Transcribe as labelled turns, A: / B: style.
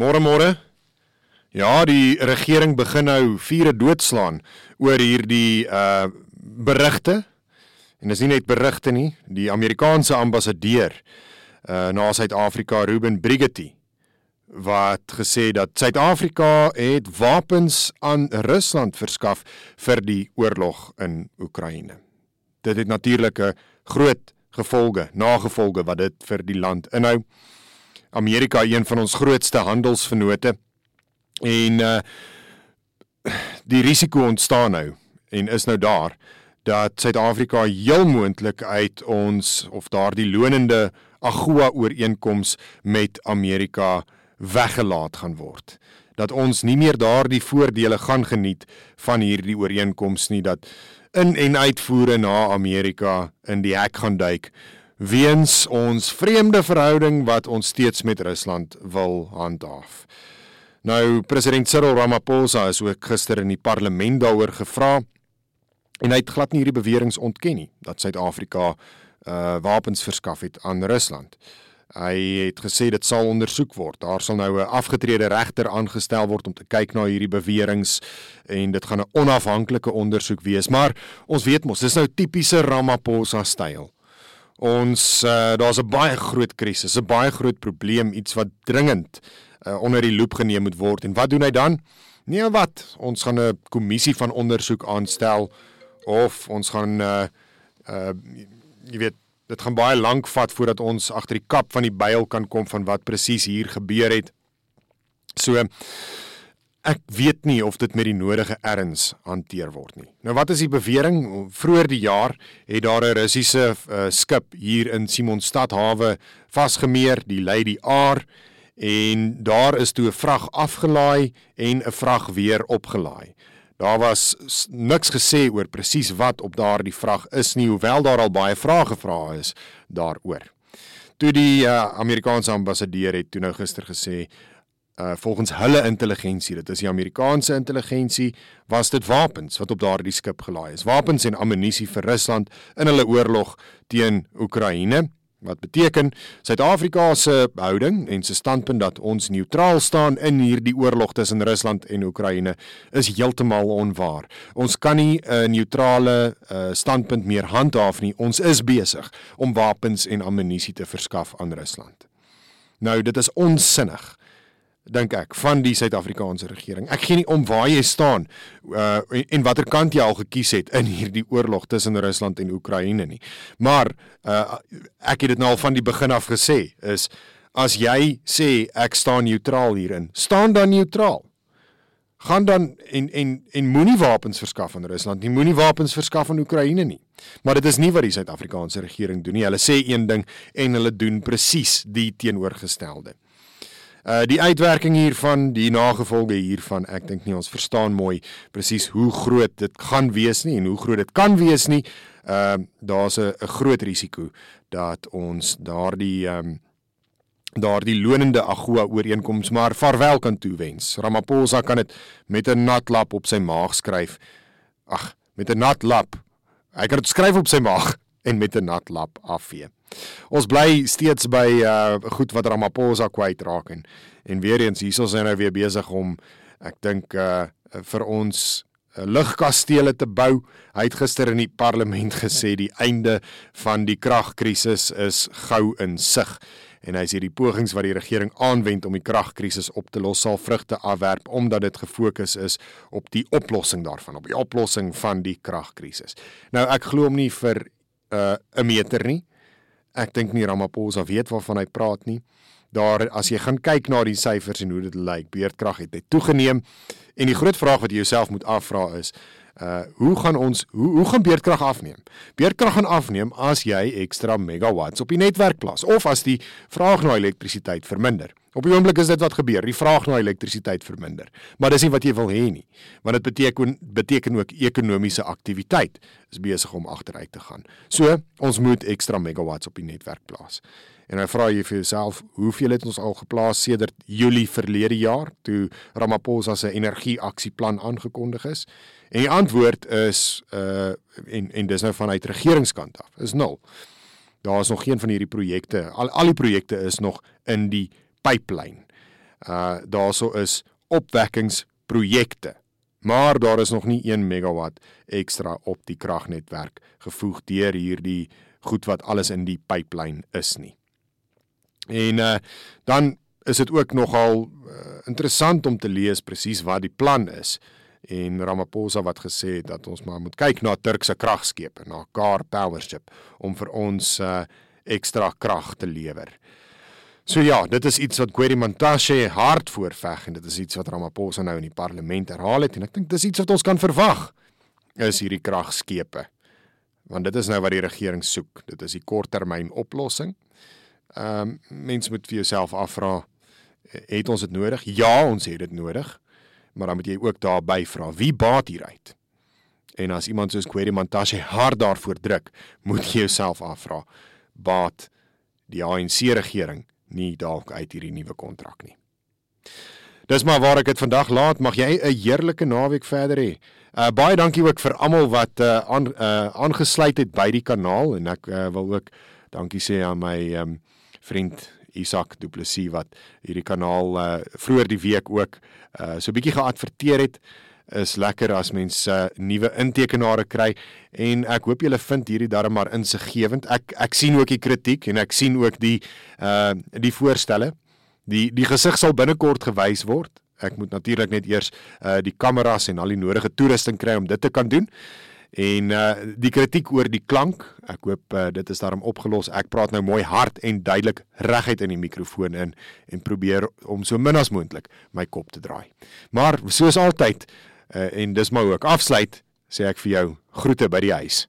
A: Môre môre. Ja, die regering begin nou vure doodslaan oor hierdie uh berigte. En dis nie net berigte nie, die Amerikaanse ambassadeur uh na Suid-Afrika, Ruben Brigetti, wat gesê dat Suid-Afrika het wapens aan Rusland verskaf vir die oorlog in Oekraïne. Dit het natuurlik 'n groot gevolge, nagevolge wat dit vir die land inhou. Amerika een van ons grootste handelsvennote en uh die risiko ontstaan nou en is nou daar dat Suid-Afrika heel moontlik uit ons of daardie lonende AGOA ooreenkoms met Amerika weggelaat gaan word. Dat ons nie meer daardie voordele gaan geniet van hierdie ooreenkoms nie dat in en uitvoere na Amerika in die hek gaan duik weens ons vreemde verhouding wat ons steeds met Rusland wil handhaaf. Nou president Cyril Ramaphosa is ook gister in die parlement daaroor gevra en hy het glad nie hierdie beweringe ontken nie dat Suid-Afrika uh wapens verskaf het aan Rusland. Hy het gesê dit sal ondersoek word. Daar sal nou 'n afgetrede regter aangestel word om te kyk na hierdie beweringe en dit gaan 'n onafhanklike ondersoek wees. Maar ons weet mos, dis nou tipiese Ramaphosa styl. Ons uh, daar's 'n baie groot krisis, 'n baie groot probleem, iets wat dringend uh, onder die loep geneem moet word. En wat doen hy dan? Nee, wat? Ons gaan 'n kommissie van ondersoek aanstel of ons gaan uh uh jy weet, dit gaan baie lank vat voordat ons agter die kap van die byl kan kom van wat presies hier gebeur het. So Ek weet nie of dit met die nodige erns hanteer word nie. Nou wat is die bewering? Vroeger die jaar het daar 'n Russiese uh, skip hier in Simonstad hawe vasgemeer, die Lady R, en daar is toe 'n vrag afgelaai en 'n vrag weer opgelaai. Daar was niks gesê oor presies wat op daardie vrag is nie, hoewel daar al baie vrae gevra is daaroor. Toe die uh, Amerikaanse ambassadeur het toe nou gister gesê uh volgens hulle intelligensie, dit is die Amerikaanse intelligensie, was dit wapens wat op daardie skip gelaai is. Wapens en ammunisie vir Rusland in hulle oorlog teen Oekraïne. Wat beteken Suid-Afrika se houding en se standpunt dat ons neutraal staan in hierdie oorlog tussen Rusland en Oekraïne is heeltemal onwaar. Ons kan nie 'n neutrale uh, standpunt meer handhaaf nie. Ons is besig om wapens en ammunisie te verskaf aan Rusland. Nou dit is onsinnig dink ek van die Suid-Afrikaanse regering. Ek gee nie om waar jy staan uh en, en watter kant jy al gekies het in hierdie oorlog tussen Rusland en Oekraïne nie. Maar uh ek het dit nou al van die begin af gesê is as jy sê ek staan neutraal hierin, staan dan neutraal. Gaan dan en en en moenie wapens verskaf aan Rusland nie, moenie wapens verskaf aan Oekraïne nie. Maar dit is nie wat die Suid-Afrikaanse regering doen nie. Hulle sê een ding en hulle doen presies die teenoorgestelde. Uh die uitwerking hiervan, die nagevolge hiervan, ek dink nie ons verstaan mooi presies hoe groot dit gaan wees nie en hoe groot dit kan wees nie. Uh daar's 'n groot risiko dat ons daardie ehm um, daardie lonende AGOA ooreenkoms maar vaarwel kan toewens. Ramaphosa kan dit met 'n nat lap op sy maag skryf. Ag, met 'n nat lap. Hy kan dit skryf op sy maag en met 'n nat lap afvee. Ons bly steeds by uh goed wat Ramaphosa kwyt raak en en weer eens hierso is hy nou weer besig om ek dink uh vir ons uh, lugkastele te bou. Hy het gister in die parlement gesê die einde van die kragkrisis is gou in sig en hy sê die pogings wat die regering aanwend om die kragkrisis op te los sal vrugte afwerp omdat dit gefokus is op die oplossing daarvan, op die oplossing van die kragkrisis. Nou ek glo hom nie vir uh, 'n meter nie. Ek dink nie Ramaphosa weet waarvan hy praat nie. Daar as jy gaan kyk na die syfers en hoe dit lyk, beerdkrag het net toegeneem en die groot vraag wat jy jouself moet afvra is, uh hoe gaan ons hoe hoe gaan beerdkrag afneem? Beerdkrag gaan afneem as jy ekstra megawatts op die netwerk plaas of as die vraag na elektrisiteit verminder. Op die oomblik is dit wat gebeur, die vraag na elektrisiteit verminder. Maar dis nie wat jy wil hê nie, want dit beteken beteken ook ekonomiese aktiwiteit is besig om agteruit te gaan. So, ons moet ekstra megawatts op die netwerk plaas. En nou vra jy vir jouself, hoeveel het ons al geplaas sedert Julie verlede jaar toe Ramaphosa se energieaksieplan aangekondig is? En die antwoord is uh en en dis nou vanuit regeringskant af, is nul. Daar is nog geen van hierdie projekte, al al die projekte is nog in die pipeline. Uh daarso is opwekkingsprojekte. Maar daar is nog nie 1 megawatt ekstra op die kragnetwerk gevoeg deur hierdie goed wat alles in die pipeline is nie. En uh dan is dit ook nogal uh, interessant om te lees presies wat die plan is en Ramaphosa wat gesê het dat ons maar moet kyk na Turkse kragskepe, na Car Powership om vir ons uh, ekstra krag te lewer. So ja, dit is iets wat Gweri Mantashe hard voorveg en dit is iets wat Ramaphosa nou in die parlement herhaal het en ek dink dis iets wat ons kan verwag is hierdie kragskepe. Want dit is nou wat die regering soek. Dit is die korttermyn oplossing. Ehm um, mens moet vir jouself afvra, het ons dit nodig? Ja, ons het dit nodig maar dan moet jy ook daarby vra wie baat hieruit. En as iemand soos Kweri Mantashe hard daarvoor druk, moet jy jouself afvra baat die ANC regering nie dalk uit hierdie nuwe kontrak nie. Dis maar waar ek dit vandag laat. Mag jy 'n heerlike naweek verder hê. Uh baie dankie ook vir almal wat uh aan uh aangesluit het by die kanaal en ek uh, wil ook dankie sê aan my um vriend Isak Du Plessis wat hierdie kanaal uh vroeër die week ook uh so bietjie geadverteer het is lekker as mense uh, nuwe intekenare kry en ek hoop julle vind hierdie darm maar insiggewend. Ek ek sien ook die kritiek en ek sien ook die uh die voorstelle. Die die gesig sal binnekort gewys word. Ek moet natuurlik net eers uh die kameras en al die nodige toerusting kry om dit te kan doen. En uh die kritiek oor die klank, ek hoop uh, dit is daarom opgelos. Ek praat nou mooi hard en duidelik reguit in die mikrofoon in en probeer om so min as moontlik my kop te draai. Maar soos altyd uh, en dis maar ook afsluit, sê ek vir jou groete by die huis.